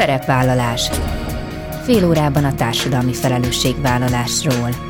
Szerepvállalás. Fél órában a társadalmi felelősségvállalásról.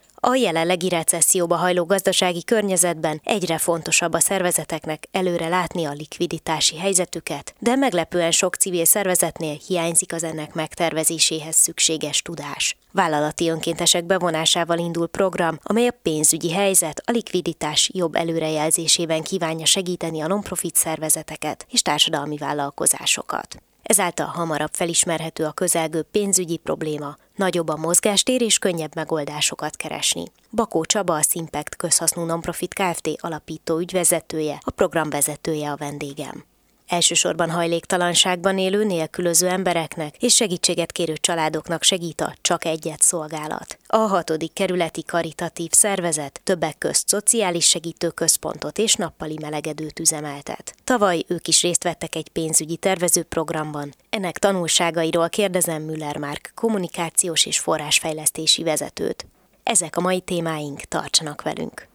A jelenlegi recesszióba hajló gazdasági környezetben egyre fontosabb a szervezeteknek előre látni a likviditási helyzetüket, de meglepően sok civil szervezetnél hiányzik az ennek megtervezéséhez szükséges tudás. Vállalati önkéntesek bevonásával indul program, amely a pénzügyi helyzet, a likviditás jobb előrejelzésében kívánja segíteni a non-profit szervezeteket és társadalmi vállalkozásokat. Ezáltal hamarabb felismerhető a közelgő pénzügyi probléma, nagyobb a mozgástér és könnyebb megoldásokat keresni. Bakó Csaba a Simpect közhasznú nonprofit Kft. alapító ügyvezetője, a programvezetője a vendégem elsősorban hajléktalanságban élő nélkülöző embereknek és segítséget kérő családoknak segít a Csak Egyet szolgálat. A hatodik kerületi karitatív szervezet többek közt szociális segítőközpontot és nappali melegedőt üzemeltet. Tavaly ők is részt vettek egy pénzügyi tervezőprogramban. Ennek tanulságairól kérdezem Müller Márk kommunikációs és forrásfejlesztési vezetőt. Ezek a mai témáink, tartsanak velünk!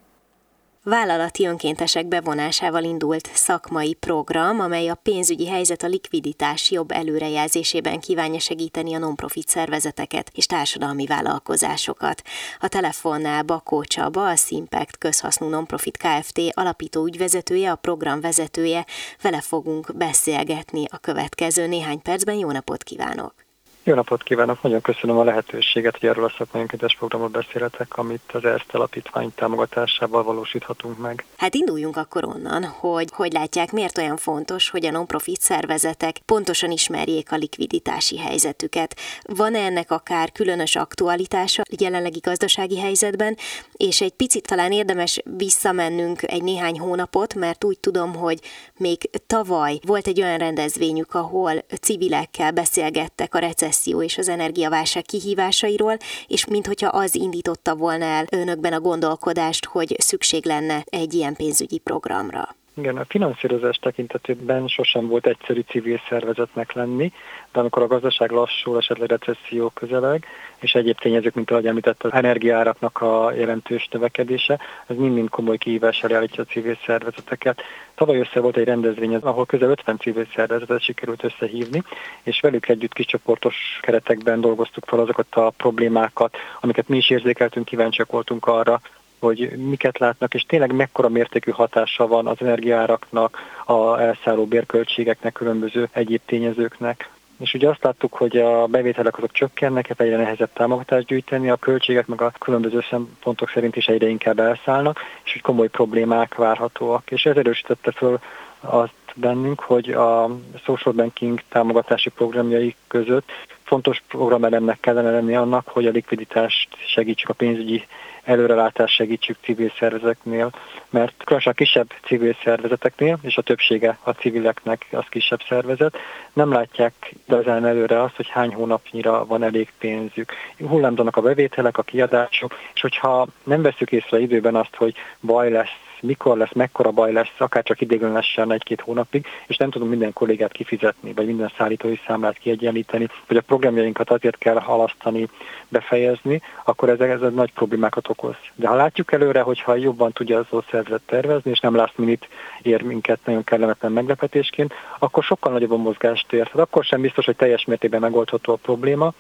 Vállalati önkéntesek bevonásával indult szakmai program, amely a pénzügyi helyzet a likviditás jobb előrejelzésében kívánja segíteni a non-profit szervezeteket és társadalmi vállalkozásokat. A telefonnál Bakó Csaba, a Simpect közhasznú non-profit Kft. alapító ügyvezetője, a program vezetője, vele fogunk beszélgetni a következő néhány percben. Jó napot kívánok! Jó napot kívánok! Nagyon köszönöm a lehetőséget, hogy erről a szakmai önkéntes programot beszéletek, amit az ERSZT alapítvány támogatásával valósíthatunk meg. Hát induljunk akkor onnan, hogy hogy látják, miért olyan fontos, hogy a non-profit szervezetek pontosan ismerjék a likviditási helyzetüket. Van-e ennek akár különös aktualitása jelenlegi gazdasági helyzetben, és egy picit talán érdemes visszamennünk egy néhány hónapot, mert úgy tudom, hogy még tavaly volt egy olyan rendezvényük, ahol civilekkel beszélgettek a recesszió recesszió és az energiaválság kihívásairól, és minthogyha az indította volna el önökben a gondolkodást, hogy szükség lenne egy ilyen pénzügyi programra. Igen, a finanszírozás tekintetében sosem volt egyszerű civil szervezetnek lenni, de amikor a gazdaság lassul, esetleg recesszió közeleg, és egyéb tényezők, mint ahogy említett, az energiáraknak a jelentős növekedése, ez mind-mind komoly kihívással állítja a civil szervezeteket. Tavaly össze volt egy rendezvény, ahol közel 50 civil szervezetet sikerült összehívni, és velük együtt kiscsoportos keretekben dolgoztuk fel azokat a problémákat, amiket mi is érzékeltünk, kíváncsiak voltunk arra, hogy miket látnak, és tényleg mekkora mértékű hatása van az energiáraknak, a elszálló bérköltségeknek, különböző egyéb tényezőknek. És ugye azt láttuk, hogy a bevételek azok csökkennek, egyre nehezebb támogatást gyűjteni, a költségek meg a különböző szempontok szerint is egyre inkább elszállnak, és hogy komoly problémák várhatóak. És ez erősítette föl azt bennünk, hogy a social banking támogatási programjai között fontos programelemnek kellene lenni annak, hogy a likviditást segítsük a pénzügyi előrelátás segítsük civil szervezeteknél, mert különösen a kisebb civil szervezeteknél, és a többsége a civileknek az kisebb szervezet, nem látják igazán előre azt, hogy hány hónapnyira van elég pénzük. Hullámzanak a bevételek, a kiadások, és hogyha nem veszük észre időben azt, hogy baj lesz mikor lesz, mekkora baj lesz, akár csak idéglenesen egy-két hónapig, és nem tudunk minden kollégát kifizetni, vagy minden szállítói számlát kiegyenlíteni, vagy a programjainkat azért kell halasztani, befejezni, akkor ez, ez nagy problémákat okoz. De ha látjuk előre, hogyha jobban tudja az szervezet tervezni, és nem last minute ér minket nagyon kellemetlen meglepetésként, akkor sokkal nagyobb a mozgástér. Tehát akkor sem biztos, hogy teljes mértékben megoldható a probléma,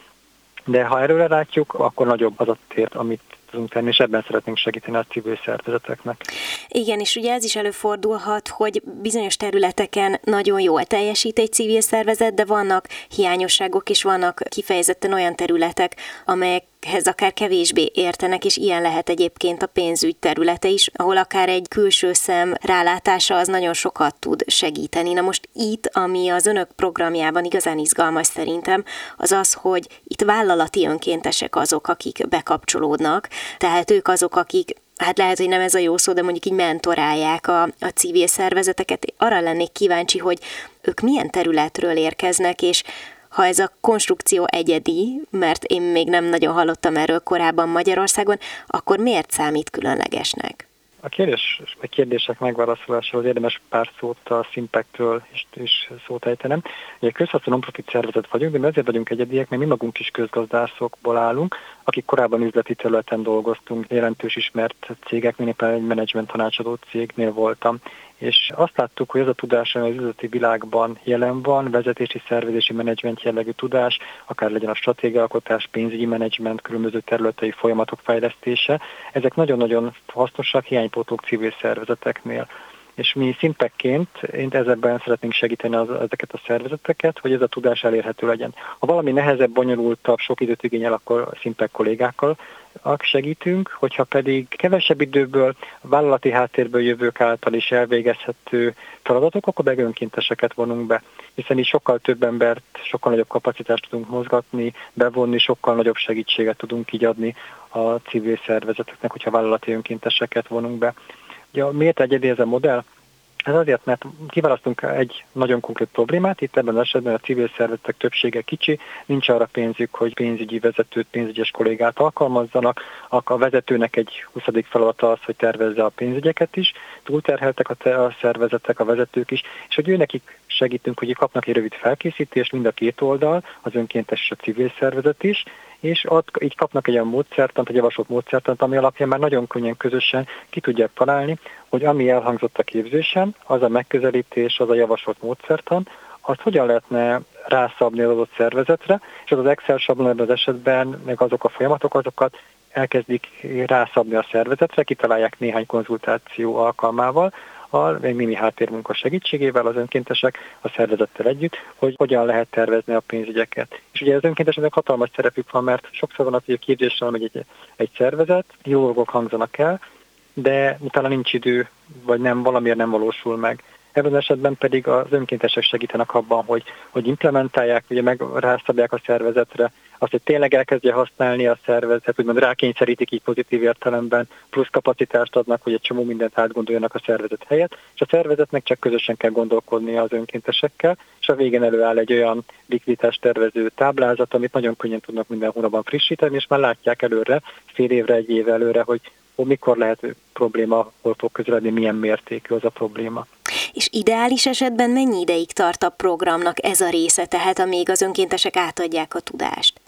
de ha előre látjuk, akkor nagyobb az a tér, amit tudunk tenni, és ebben szeretnénk segíteni a civil szervezeteknek. Igen, és ugye ez is előfordulhat, hogy bizonyos területeken nagyon jól teljesít egy civil szervezet, de vannak hiányosságok, és vannak kifejezetten olyan területek, amelyek hez akár kevésbé értenek, és ilyen lehet egyébként a pénzügy területe is, ahol akár egy külső szem rálátása az nagyon sokat tud segíteni. Na most itt, ami az önök programjában igazán izgalmas szerintem, az az, hogy itt vállalati önkéntesek azok, akik bekapcsolódnak, tehát ők azok, akik hát lehet, hogy nem ez a jó szó, de mondjuk így mentorálják a, a civil szervezeteket. Arra lennék kíváncsi, hogy ők milyen területről érkeznek, és ha ez a konstrukció egyedi, mert én még nem nagyon hallottam erről korábban Magyarországon, akkor miért számít különlegesnek? A kérdés, a kérdések megválaszolásához érdemes pár szót a Simpektről is, is szót ejtenem. Egy közhasznú non-profit szervezet vagyunk, de mi azért vagyunk egyediek, mert mi magunk is közgazdászokból állunk, akik korábban üzleti területen dolgoztunk, jelentős ismert cégek, én éppen egy menedzsment tanácsadó cégnél voltam és azt láttuk, hogy ez a tudás, ami az üzleti világban jelen van, vezetési, szervezési, menedzsment jellegű tudás, akár legyen a stratégialkotás, pénzügyi menedzsment, különböző területei folyamatok fejlesztése, ezek nagyon-nagyon hasznosak hiánypótók civil szervezeteknél és mi szimpekként én ezekben szeretnénk segíteni az, ezeket a szervezeteket, hogy ez a tudás elérhető legyen. Ha valami nehezebb, bonyolultabb, sok időt igényel, akkor szimpek kollégákkal segítünk, hogyha pedig kevesebb időből, vállalati háttérből jövők által is elvégezhető feladatok, akkor meg önkénteseket vonunk be, hiszen így sokkal több embert, sokkal nagyobb kapacitást tudunk mozgatni, bevonni, sokkal nagyobb segítséget tudunk így adni a civil szervezeteknek, hogyha vállalati önkénteseket vonunk be. Ja, miért egyedi ez a modell? Ez azért, mert kiválasztunk egy nagyon konkrét problémát, itt ebben az esetben a civil szervezetek többsége kicsi, nincs arra pénzük, hogy pénzügyi vezetőt, pénzügyes kollégát alkalmazzanak, a vezetőnek egy 20. feladata az, hogy tervezze a pénzügyeket is, túlterheltek a szervezetek, a vezetők is, és hogy ő nekik segítünk, hogy kapnak egy rövid felkészítést, mind a két oldal, az önkéntes és a civil szervezet is, és ott így kapnak egy olyan módszertant, egy javasolt módszertant, ami alapján már nagyon könnyen közösen ki tudják találni, hogy ami elhangzott a képzésen, az a megközelítés, az a javasolt módszertan, azt hogyan lehetne rászabni az adott szervezetre, és az az Excel sablon az esetben, meg azok a folyamatok, azokat elkezdik rászabni a szervezetre, kitalálják néhány konzultáció alkalmával, a egy mini háttérmunka segítségével az önkéntesek a szervezettel együtt, hogy hogyan lehet tervezni a pénzügyeket. És ugye az önkénteseknek hatalmas szerepük van, mert sokszor van az, hogy a képzéssel megy egy, egy szervezet, jó dolgok hangzanak el, de utána nincs idő, vagy nem, valamiért nem valósul meg. Ebben az esetben pedig az önkéntesek segítenek abban, hogy, hogy implementálják, ugye meg rászabják a szervezetre, azt, hogy tényleg elkezdje használni a szervezet, úgymond rákényszerítik így pozitív értelemben, plusz kapacitást adnak, hogy egy csomó mindent átgondoljanak a szervezet helyett, és a szervezetnek csak közösen kell gondolkodnia az önkéntesekkel, és a végén előáll egy olyan likviditás tervező táblázat, amit nagyon könnyen tudnak minden hónapban frissíteni, és már látják előre, fél évre, egy év előre, hogy hogy mikor lehet probléma, hol fog közeledni, milyen mértékű az a probléma. És ideális esetben mennyi ideig tart a programnak ez a része, tehát amíg az önkéntesek átadják a tudást?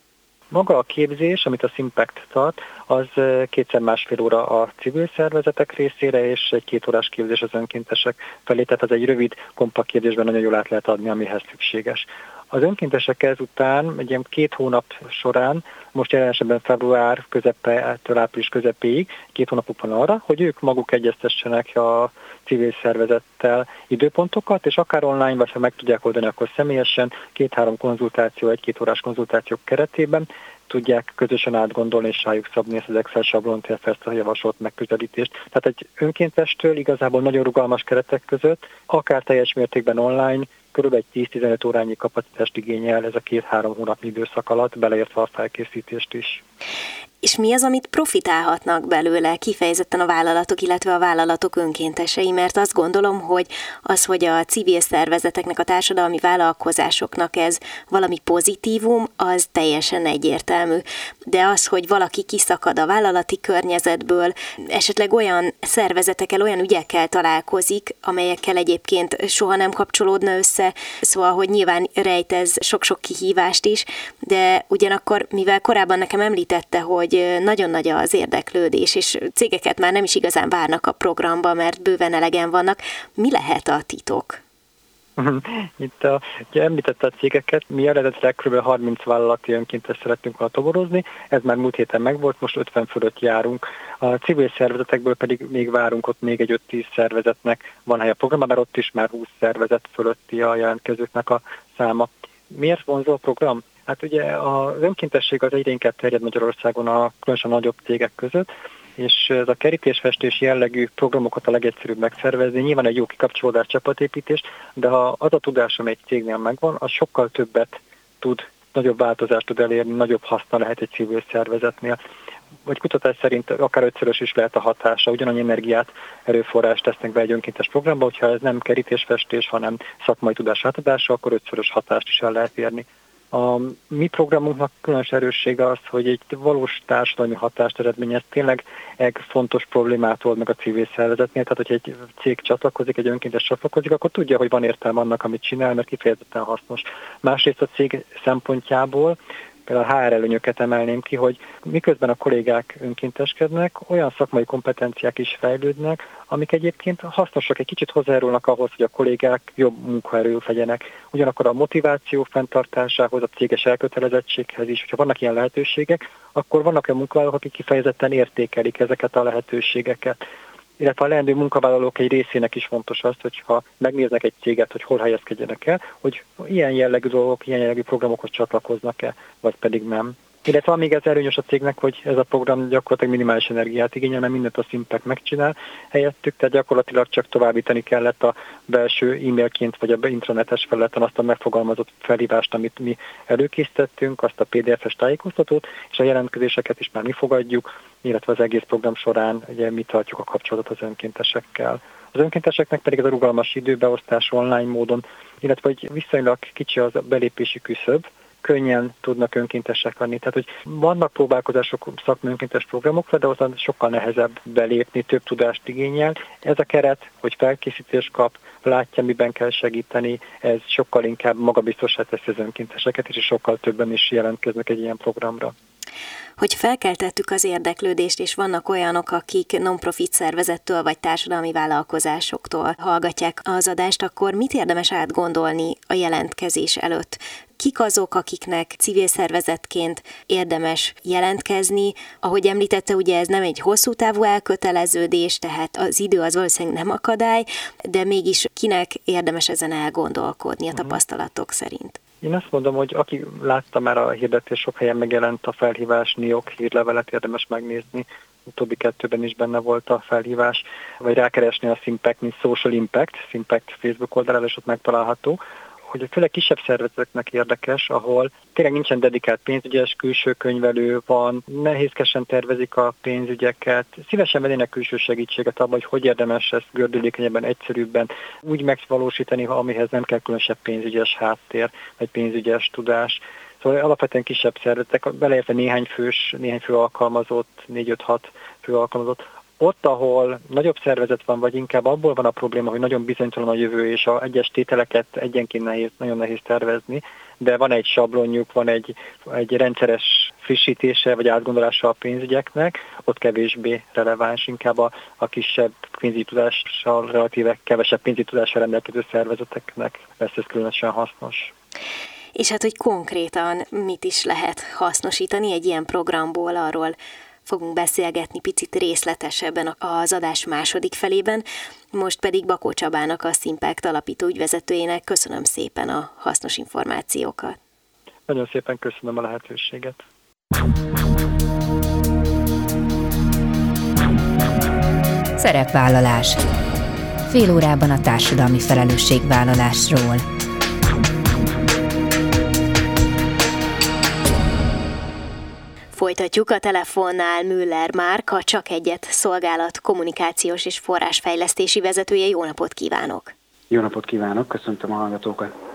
Maga a képzés, amit a Simpact tart, az kétszer másfél óra a civil szervezetek részére, és egy két órás képzés az önkéntesek felé, tehát az egy rövid, kompakt képzésben nagyon jól át lehet adni, amihez szükséges. Az önkéntesek ezután egy ilyen két hónap során, most jelen esetben február közepétől április közepéig, két hónapuk van arra, hogy ők maguk egyeztessenek a civil szervezettel időpontokat, és akár online, vagy ha meg tudják oldani, akkor személyesen két-három konzultáció, egy-két órás konzultációk keretében tudják közösen átgondolni és rájuk szabni ezt az Excel sablont, illetve ezt a javasolt megközelítést. Tehát egy önkéntestől igazából nagyon rugalmas keretek között, akár teljes mértékben online, kb. 10-15 órányi kapacitást igényel ez a két-három hónapnyi időszak alatt, beleértve a felkészítést is. És mi az, amit profitálhatnak belőle kifejezetten a vállalatok, illetve a vállalatok önkéntesei? Mert azt gondolom, hogy az, hogy a civil szervezeteknek, a társadalmi vállalkozásoknak ez valami pozitívum, az teljesen egyértelmű. De az, hogy valaki kiszakad a vállalati környezetből, esetleg olyan szervezetekkel, olyan ügyekkel találkozik, amelyekkel egyébként soha nem kapcsolódna össze, szóval, hogy nyilván rejt ez sok-sok kihívást is, de ugyanakkor, mivel korábban nekem említette, hogy hogy nagyon nagy az érdeklődés, és cégeket már nem is igazán várnak a programba, mert bőven elegen vannak. Mi lehet a titok? Itt a, ugye említette a cégeket, mi eredetileg kb. 30 vállalati önként szerettünk volna toborozni, ez már múlt héten megvolt, most 50 fölött járunk. A civil szervezetekből pedig még várunk ott még egy 5-10 szervezetnek van hely a programban, mert ott is már 20 szervezet fölötti a jelentkezőknek a száma. Miért vonzó a program? Hát ugye az önkéntesség az egyre inkább terjed Magyarországon a különösen nagyobb cégek között, és ez a kerítésfestés jellegű programokat a legegyszerűbb megszervezni. Nyilván egy jó kikapcsolódás, csapatépítés, de ha az a tudás, ami egy cégnél megvan, az sokkal többet tud, nagyobb változást tud elérni, nagyobb haszna lehet egy civil szervezetnél. Vagy kutatás szerint akár ötszörös is lehet a hatása, ugyanannyi energiát, erőforrást tesznek be egy önkéntes programba, hogyha ez nem kerítésfestés, hanem szakmai tudás átadása, akkor ötszörös hatást is el lehet érni. A mi programunknak különös erőssége az, hogy egy valós társadalmi hatást eredményez. Tényleg egy fontos problémát old meg a civil szervezetnél, tehát hogyha egy cég csatlakozik, egy önkéntes csatlakozik, akkor tudja, hogy van értelme annak, amit csinál, mert kifejezetten hasznos. Másrészt a cég szempontjából például HR előnyöket emelném ki, hogy miközben a kollégák önkénteskednek, olyan szakmai kompetenciák is fejlődnek, amik egyébként hasznosak, egy kicsit hozzájárulnak ahhoz, hogy a kollégák jobb munkaerő legyenek. Ugyanakkor a motiváció fenntartásához, a céges elkötelezettséghez is, hogyha vannak ilyen lehetőségek, akkor vannak olyan munkavállalók, akik kifejezetten értékelik ezeket a lehetőségeket illetve a leendő munkavállalók egy részének is fontos az, hogyha megnéznek egy céget, hogy hol helyezkedjenek el, hogy ilyen jellegű dolgok, ilyen jellegű programokhoz csatlakoznak-e, vagy pedig nem. Illetve még ez előnyös a cégnek, hogy ez a program gyakorlatilag minimális energiát igényel, mert mindent a Simpek megcsinál helyettük, tehát gyakorlatilag csak továbbítani kellett a belső e-mailként vagy a intranetes felületen azt a megfogalmazott felhívást, amit mi előkészítettünk, azt a PDF-es tájékoztatót, és a jelentkezéseket is már mi fogadjuk, illetve az egész program során ugye mi tartjuk a kapcsolatot az önkéntesekkel. Az önkénteseknek pedig ez a rugalmas időbeosztás online módon, illetve hogy viszonylag kicsi az a belépési küszöb, könnyen tudnak önkéntesek lenni. Tehát, hogy vannak próbálkozások szakmai önkéntes programokra, de azon sokkal nehezebb belépni, több tudást igényel. Ez a keret, hogy felkészítés kap, látja, miben kell segíteni, ez sokkal inkább magabiztosá teszi az önkénteseket, és sokkal többen is jelentkeznek egy ilyen programra hogy felkeltettük az érdeklődést, és vannak olyanok, akik non-profit szervezettől vagy társadalmi vállalkozásoktól hallgatják az adást, akkor mit érdemes átgondolni a jelentkezés előtt? Kik azok, akiknek civil szervezetként érdemes jelentkezni. Ahogy említette, ugye ez nem egy hosszú távú elköteleződés, tehát az idő az valószínűleg nem akadály, de mégis kinek érdemes ezen elgondolkodni a mhm. tapasztalatok szerint? Én azt mondom, hogy aki látta már a hirdetés, sok helyen megjelent a felhívás, NIOK hírlevelet érdemes megnézni, utóbbi kettőben is benne volt a felhívás, vagy rákeresni a Simpact, mint Social Impact, Simpact Facebook oldalán, és ott megtalálható hogy főleg kisebb szervezeteknek érdekes, ahol tényleg nincsen dedikált pénzügyes, külső könyvelő van, nehézkesen tervezik a pénzügyeket, szívesen vennének külső segítséget abban, hogy hogy érdemes ezt gördülékenyebben, egyszerűbben úgy megvalósítani, amihez nem kell különösebb pénzügyes háttér, vagy pénzügyes tudás. Szóval alapvetően kisebb szervezetek, beleértve néhány fős, néhány fő alkalmazott, 4-5-6 fő alkalmazott, ott, ahol nagyobb szervezet van, vagy inkább abból van a probléma, hogy nagyon bizonytalan a jövő, és a egyes tételeket egyenként nehéz, nagyon nehéz tervezni, de van egy sablonjuk, van egy, egy rendszeres frissítése vagy átgondolása a pénzügyeknek, ott kevésbé releváns, inkább a, a kisebb pénzügyi tudással, relatíve kevesebb pénzügyi tudással rendelkező szervezeteknek lesz ez különösen hasznos. És hát, hogy konkrétan mit is lehet hasznosítani egy ilyen programból, arról fogunk beszélgetni picit részletesebben az adás második felében. Most pedig Bakó Csabának, a Szimpact alapító ügyvezetőjének köszönöm szépen a hasznos információkat. Nagyon szépen köszönöm a lehetőséget. Szerepvállalás. Fél órában a társadalmi felelősségvállalásról. Folytatjuk a telefonnál Müller Márk, a Csak Egyet szolgálat kommunikációs és forrásfejlesztési vezetője. Jó napot kívánok! Jó napot kívánok, köszöntöm a hallgatókat!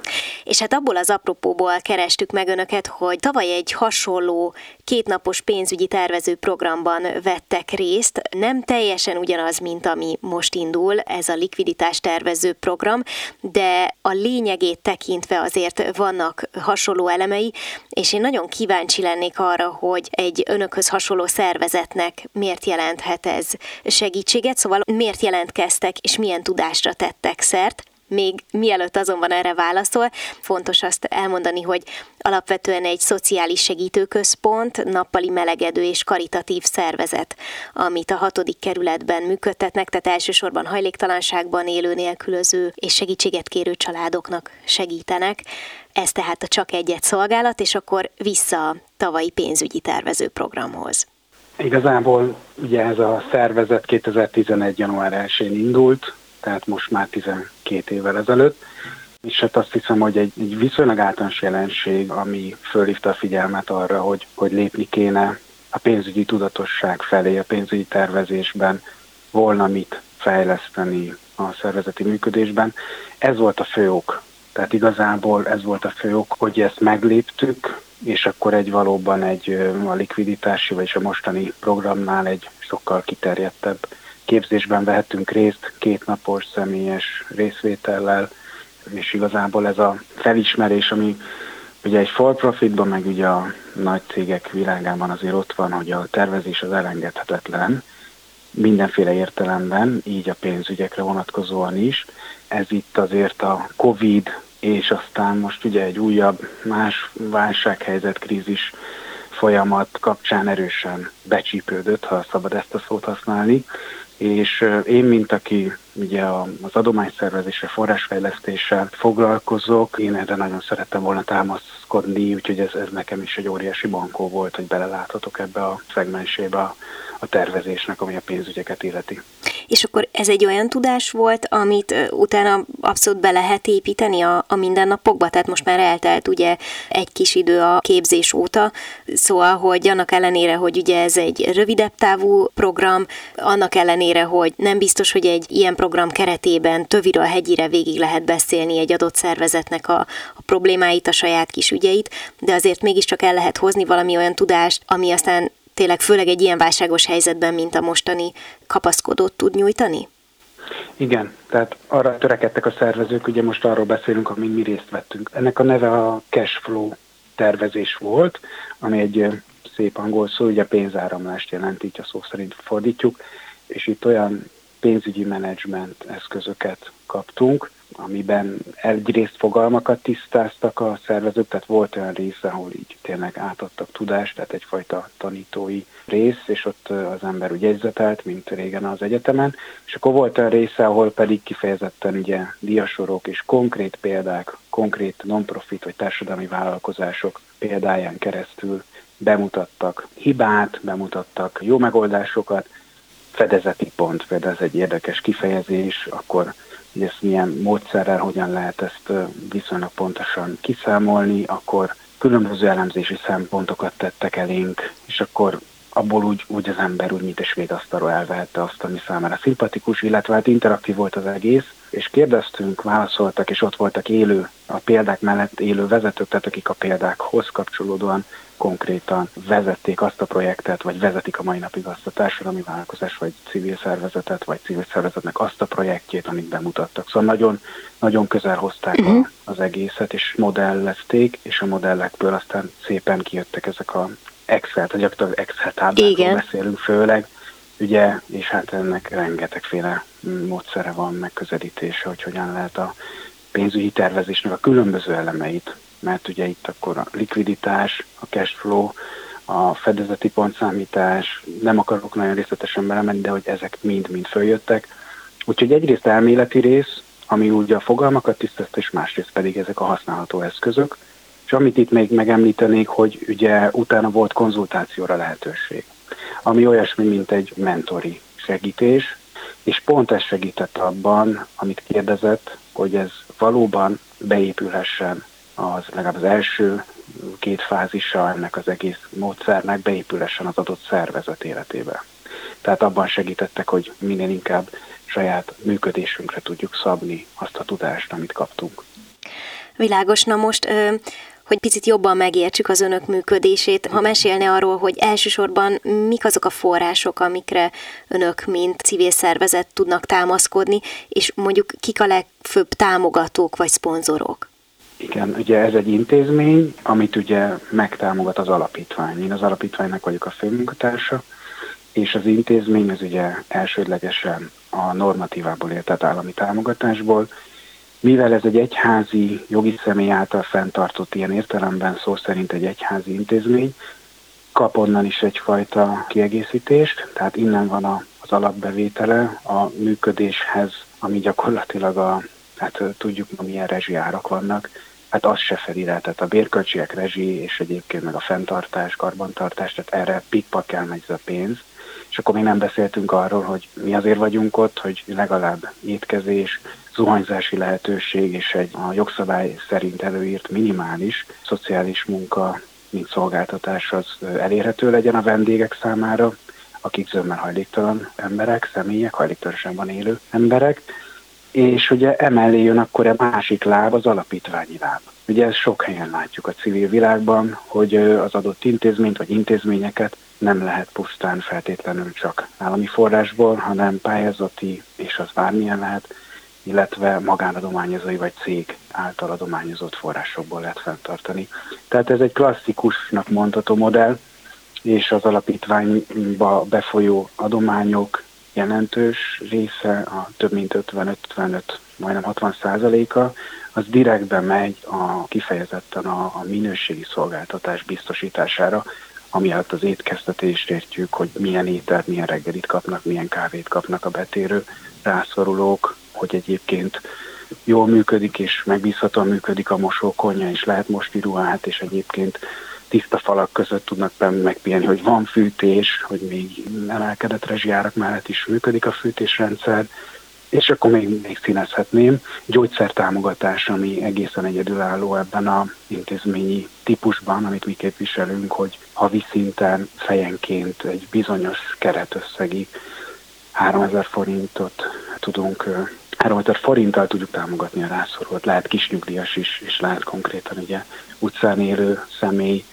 És hát abból az apropóból kerestük meg önöket, hogy tavaly egy hasonló kétnapos pénzügyi tervező programban vettek részt. Nem teljesen ugyanaz, mint ami most indul, ez a likviditás tervező program, de a lényegét tekintve azért vannak hasonló elemei, és én nagyon kíváncsi lennék arra, hogy egy önökhöz hasonló szervezetnek miért jelenthet ez segítséget, szóval miért jelentkeztek, és milyen tudásra tettek szert. Még mielőtt azonban erre válaszol, fontos azt elmondani, hogy alapvetően egy szociális segítőközpont, nappali melegedő és karitatív szervezet, amit a hatodik kerületben működtetnek, tehát elsősorban hajléktalanságban élő nélkülöző és segítséget kérő családoknak segítenek. Ez tehát a csak egyet szolgálat, és akkor vissza a tavalyi pénzügyi tervező programhoz. Igazából ugye ez a szervezet 2011. január 1-én indult, tehát most már 12 évvel ezelőtt, és hát azt hiszem, hogy egy, egy viszonylag általános jelenség, ami fölhívta a figyelmet arra, hogy, hogy lépni kéne a pénzügyi tudatosság felé, a pénzügyi tervezésben volna mit fejleszteni a szervezeti működésben. Ez volt a fő ok Tehát igazából ez volt a fő ok, hogy ezt megléptük, és akkor egy valóban egy a likviditási, vagy a mostani programnál egy sokkal kiterjedtebb képzésben vehetünk részt, kétnapos személyes részvétellel, és igazából ez a felismerés, ami ugye egy for profitban, meg ugye a nagy cégek világában azért ott van, hogy a tervezés az elengedhetetlen, mindenféle értelemben, így a pénzügyekre vonatkozóan is. Ez itt azért a Covid és aztán most ugye egy újabb más válsághelyzet, krízis folyamat kapcsán erősen becsípődött, ha szabad ezt a szót használni, és én, mint aki ugye az adományszervezésre, forrásfejlesztéssel foglalkozok, én erre nagyon szerettem volna támaszkodni, úgyhogy ez, ez nekem is egy óriási bankó volt, hogy beleláthatok ebbe a szegmensébe a, a tervezésnek, ami a pénzügyeket illeti és akkor ez egy olyan tudás volt, amit utána abszolút be lehet építeni a, a mindennapokba, tehát most már eltelt ugye egy kis idő a képzés óta, szóval, hogy annak ellenére, hogy ugye ez egy rövidebb távú program, annak ellenére, hogy nem biztos, hogy egy ilyen program keretében töviről hegyire végig lehet beszélni egy adott szervezetnek a, a problémáit, a saját kis ügyeit, de azért mégiscsak el lehet hozni valami olyan tudást, ami aztán tényleg főleg egy ilyen válságos helyzetben, mint a mostani kapaszkodót tud nyújtani? Igen, tehát arra törekedtek a szervezők, ugye most arról beszélünk, amin mi részt vettünk. Ennek a neve a cash flow tervezés volt, ami egy szép angol szó, ugye pénzáramlást jelent, így a szó szerint fordítjuk, és itt olyan pénzügyi menedzsment eszközöket kaptunk, amiben egyrészt fogalmakat tisztáztak a szervezők, tehát volt olyan része, ahol így tényleg átadtak tudást, tehát egyfajta tanítói rész, és ott az ember úgy jegyzetelt, mint régen az egyetemen, és akkor volt olyan része, ahol pedig kifejezetten ugye diasorok és konkrét példák, konkrét non-profit vagy társadalmi vállalkozások példáján keresztül bemutattak hibát, bemutattak jó megoldásokat, fedezeti pont, például ez egy érdekes kifejezés, akkor hogy ezt milyen módszerrel, hogyan lehet ezt viszonylag pontosan kiszámolni, akkor különböző elemzési szempontokat tettek elénk, és akkor abból úgy, úgy az ember úgy, mint egy svéd asztalról elvehette azt, ami számára szimpatikus, illetve hát interaktív volt az egész, és kérdeztünk, válaszoltak, és ott voltak élő, a példák mellett élő vezetők, tehát akik a példákhoz kapcsolódóan konkrétan vezették azt a projektet, vagy vezetik a mai napig azt a társadalmi vállalkozás, vagy civil szervezetet, vagy civil szervezetnek azt a projektjét, amit bemutattak. Szóval nagyon, nagyon közel hozták uh-huh. az egészet, és modellezték, és a modellekből aztán szépen kijöttek ezek a Excel, vagy gyakorlatilag Excel táblákról beszélünk főleg, ugye, és hát ennek rengetegféle módszere van, megközelítése, hogy hogyan lehet a pénzügyi tervezésnek a különböző elemeit, mert ugye itt akkor a likviditás, a cash flow, a fedezeti pontszámítás, nem akarok nagyon részletesen belemenni, de hogy ezek mind-mind följöttek. Úgyhogy egyrészt elméleti rész, ami ugye a fogalmakat tisztázta, és másrészt pedig ezek a használható eszközök. És amit itt még megemlítenék, hogy ugye utána volt konzultációra lehetőség, ami olyasmi, mint egy mentori segítés, és pont ez segített abban, amit kérdezett, hogy ez valóban beépülhessen az legalább az első két fázisa ennek az egész módszernek beépülhessen az adott szervezet életébe. Tehát abban segítettek, hogy minél inkább saját működésünkre tudjuk szabni azt a tudást, amit kaptunk. Világos. Na most hogy picit jobban megértsük az önök működését. Ha mesélne arról, hogy elsősorban mik azok a források, amikre önök, mint civil szervezet tudnak támaszkodni, és mondjuk kik a legfőbb támogatók vagy szponzorok? Igen, ugye ez egy intézmény, amit ugye megtámogat az alapítvány. Én az alapítványnak vagyok a főmunkatársa, és az intézmény az ugye elsődlegesen a normatívából tehát állami támogatásból, mivel ez egy egyházi jogi személy által fenntartott ilyen értelemben szó szerint egy egyházi intézmény, kap onnan is egyfajta kiegészítést, tehát innen van az alapbevétele a működéshez, ami gyakorlatilag a, hát tudjuk, milyen rezsiárak vannak, hát az se fedi le, tehát a bérköltségek, rezsi és egyébként meg a fenntartás, karbantartás, tehát erre pikpak kell megy ez a pénz. És akkor még nem beszéltünk arról, hogy mi azért vagyunk ott, hogy legalább étkezés, zuhanyzási lehetőség és egy a jogszabály szerint előírt minimális szociális munka, mint szolgáltatás az elérhető legyen a vendégek számára, akik zömmel hajléktalan emberek, személyek, hajléktalanságban élő emberek, és ugye emellé jön akkor a másik láb, az alapítványi láb. Ugye ezt sok helyen látjuk a civil világban, hogy az adott intézményt vagy intézményeket nem lehet pusztán feltétlenül csak állami forrásból, hanem pályázati, és az bármilyen lehet, illetve magánadományozói vagy cég által adományozott forrásokból lehet fenntartani. Tehát ez egy klasszikusnak mondható modell, és az alapítványba befolyó adományok jelentős része, a több mint 50-55, majdnem 60 százaléka, az direktben megy a, kifejezetten a, a minőségi szolgáltatás biztosítására, ami az étkeztetést értjük, hogy milyen ételt, milyen reggelit kapnak, milyen kávét kapnak a betérő rászorulók, hogy egyébként jól működik és megbízhatóan működik a mosókonya, és lehet mosni ruhát, és egyébként tiszta falak között tudnak megpihenni, hogy van fűtés, hogy még emelkedett rezsijárak mellett is működik a fűtésrendszer, és akkor még, még színezhetném. Gyógyszertámogatás, ami egészen egyedülálló ebben a intézményi típusban, amit mi képviselünk, hogy havi szinten fejenként egy bizonyos keretösszegi 3000 forintot tudunk 3000 forinttal tudjuk támogatni a rászorult. Lehet kisnyugdíjas is, és lehet konkrétan ugye utcán élő személy.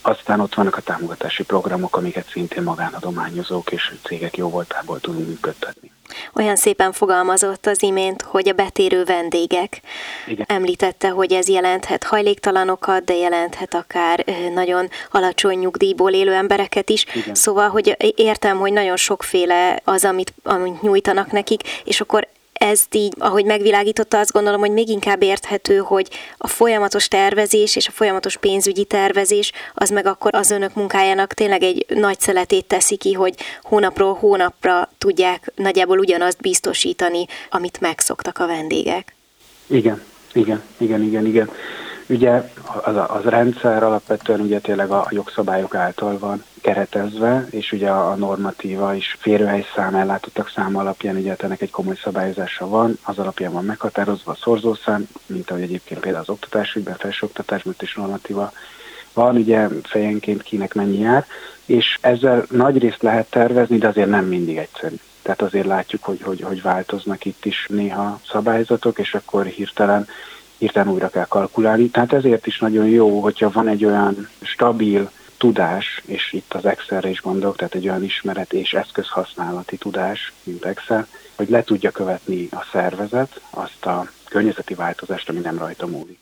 Aztán ott vannak a támogatási programok, amiket szintén magánadományozók és cégek jóvoltából tudunk működtetni. Olyan szépen fogalmazott az imént, hogy a betérő vendégek. Igen. Említette, hogy ez jelenthet hajléktalanokat, de jelenthet akár nagyon alacsony nyugdíjból élő embereket is. Igen. Szóval, hogy értem, hogy nagyon sokféle az, amit, amit nyújtanak nekik, és akkor ezt így, ahogy megvilágította, azt gondolom, hogy még inkább érthető, hogy a folyamatos tervezés és a folyamatos pénzügyi tervezés az meg akkor az önök munkájának tényleg egy nagy szeletét teszi ki, hogy hónapról hónapra tudják nagyjából ugyanazt biztosítani, amit megszoktak a vendégek. Igen, igen, igen, igen, igen. Ugye az, az rendszer alapvetően ugye tényleg a jogszabályok által van keretezve, és ugye a normatíva is férőhely szám, ellátottak szám alapján ugye ennek egy komoly szabályozása van, az alapján van meghatározva a szorzószám, mint ahogy egyébként például az oktatásügyben, felsőoktatásban is normatíva van, ugye fejenként kinek mennyi jár, és ezzel nagy részt lehet tervezni, de azért nem mindig egyszerű. Tehát azért látjuk, hogy, hogy, hogy változnak itt is néha szabályzatok, és akkor hirtelen hirtelen újra kell kalkulálni. Tehát ezért is nagyon jó, hogyha van egy olyan stabil tudás, és itt az Excelre is gondolok, tehát egy olyan ismeret és eszközhasználati tudás, mint Excel, hogy le tudja követni a szervezet azt a környezeti változást, ami nem rajta múlik.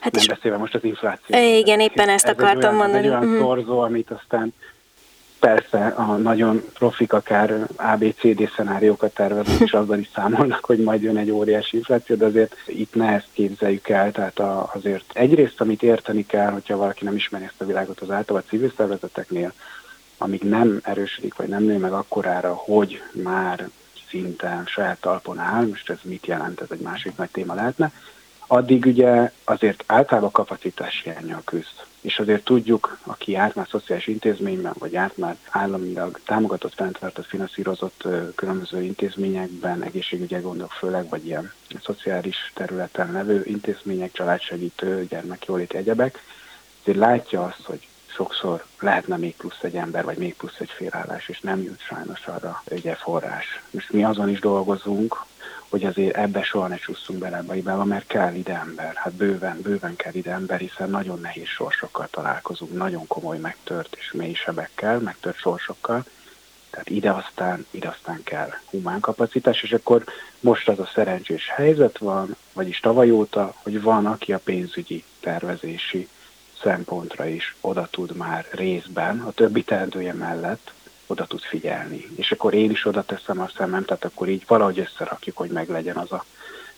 Hát nem is... beszélve most az infláció. Igen, éppen ezt ez akartam olyan, mondani. Ez egy olyan mm. szorzó, amit aztán persze a nagyon profik akár ABCD szenáriókat terveznek, és azzal is számolnak, hogy majd jön egy óriási infláció, de azért itt ne ezt képzeljük el, tehát a, azért egyrészt, amit érteni kell, hogyha valaki nem ismeri ezt a világot az által a civil szervezeteknél, amíg nem erősödik, vagy nem nő meg akkorára, hogy már szinte saját talpon áll, most ez mit jelent, ez egy másik nagy téma lehetne, addig ugye azért általában kapacitás hiányjal küzd. És azért tudjuk, aki járt már szociális intézményben, vagy járt már államilag támogatott, fenntartott, finanszírozott különböző intézményekben, egészségügyi gondok főleg, vagy ilyen szociális területen levő intézmények, családsegítő, gyermekjóléti egyebek, azért látja azt, hogy sokszor lehetne még plusz egy ember, vagy még plusz egy félállás, és nem jut sajnos arra ugye forrás. Most mi azon is dolgozunk, hogy azért ebbe soha ne csúszunk bele ebbe hibába, mert kell ide ember. Hát bőven, bőven kell ide ember, hiszen nagyon nehéz sorsokkal találkozunk, nagyon komoly megtört és mély sebekkel, megtört sorsokkal. Tehát ide aztán, ide aztán kell humán kapacitás, és akkor most az a szerencsés helyzet van, vagyis tavaly óta, hogy van, aki a pénzügyi tervezési szempontra is oda tud már részben, a többi teendője mellett oda tud figyelni. És akkor én is oda teszem a szemem, tehát akkor így valahogy összerakjuk, hogy meg legyen az a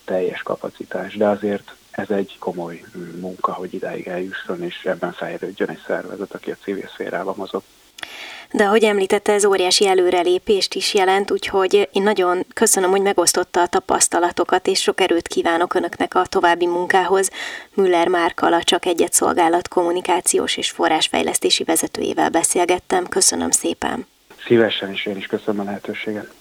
teljes kapacitás. De azért ez egy komoly munka, hogy idáig eljusson, és ebben fejlődjön egy szervezet, aki a civil szférában mozog. De ahogy említette, ez óriási előrelépést is jelent, úgyhogy én nagyon köszönöm, hogy megosztotta a tapasztalatokat, és sok erőt kívánok Önöknek a további munkához. Müller Márkala csak egyet szolgálat kommunikációs és forrásfejlesztési vezetőjével beszélgettem. Köszönöm szépen! Szívesen is én is köszönöm a lehetőséget.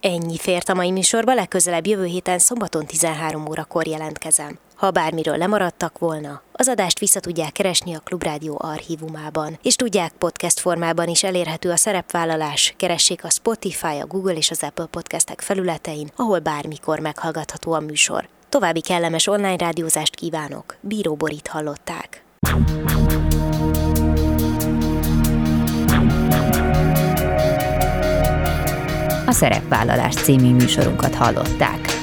Ennyi fért a mai műsorba, legközelebb jövő héten szombaton 13 órakor jelentkezem. Ha bármiről lemaradtak volna, az adást vissza tudják keresni a Klubrádió archívumában, és tudják podcast formában is elérhető a szerepvállalás, keressék a Spotify, a Google és az Apple podcastek felületein, ahol bármikor meghallgatható a műsor. További kellemes online rádiózást kívánok, Bíró Borit hallották. A Szerepvállalás című műsorunkat hallották.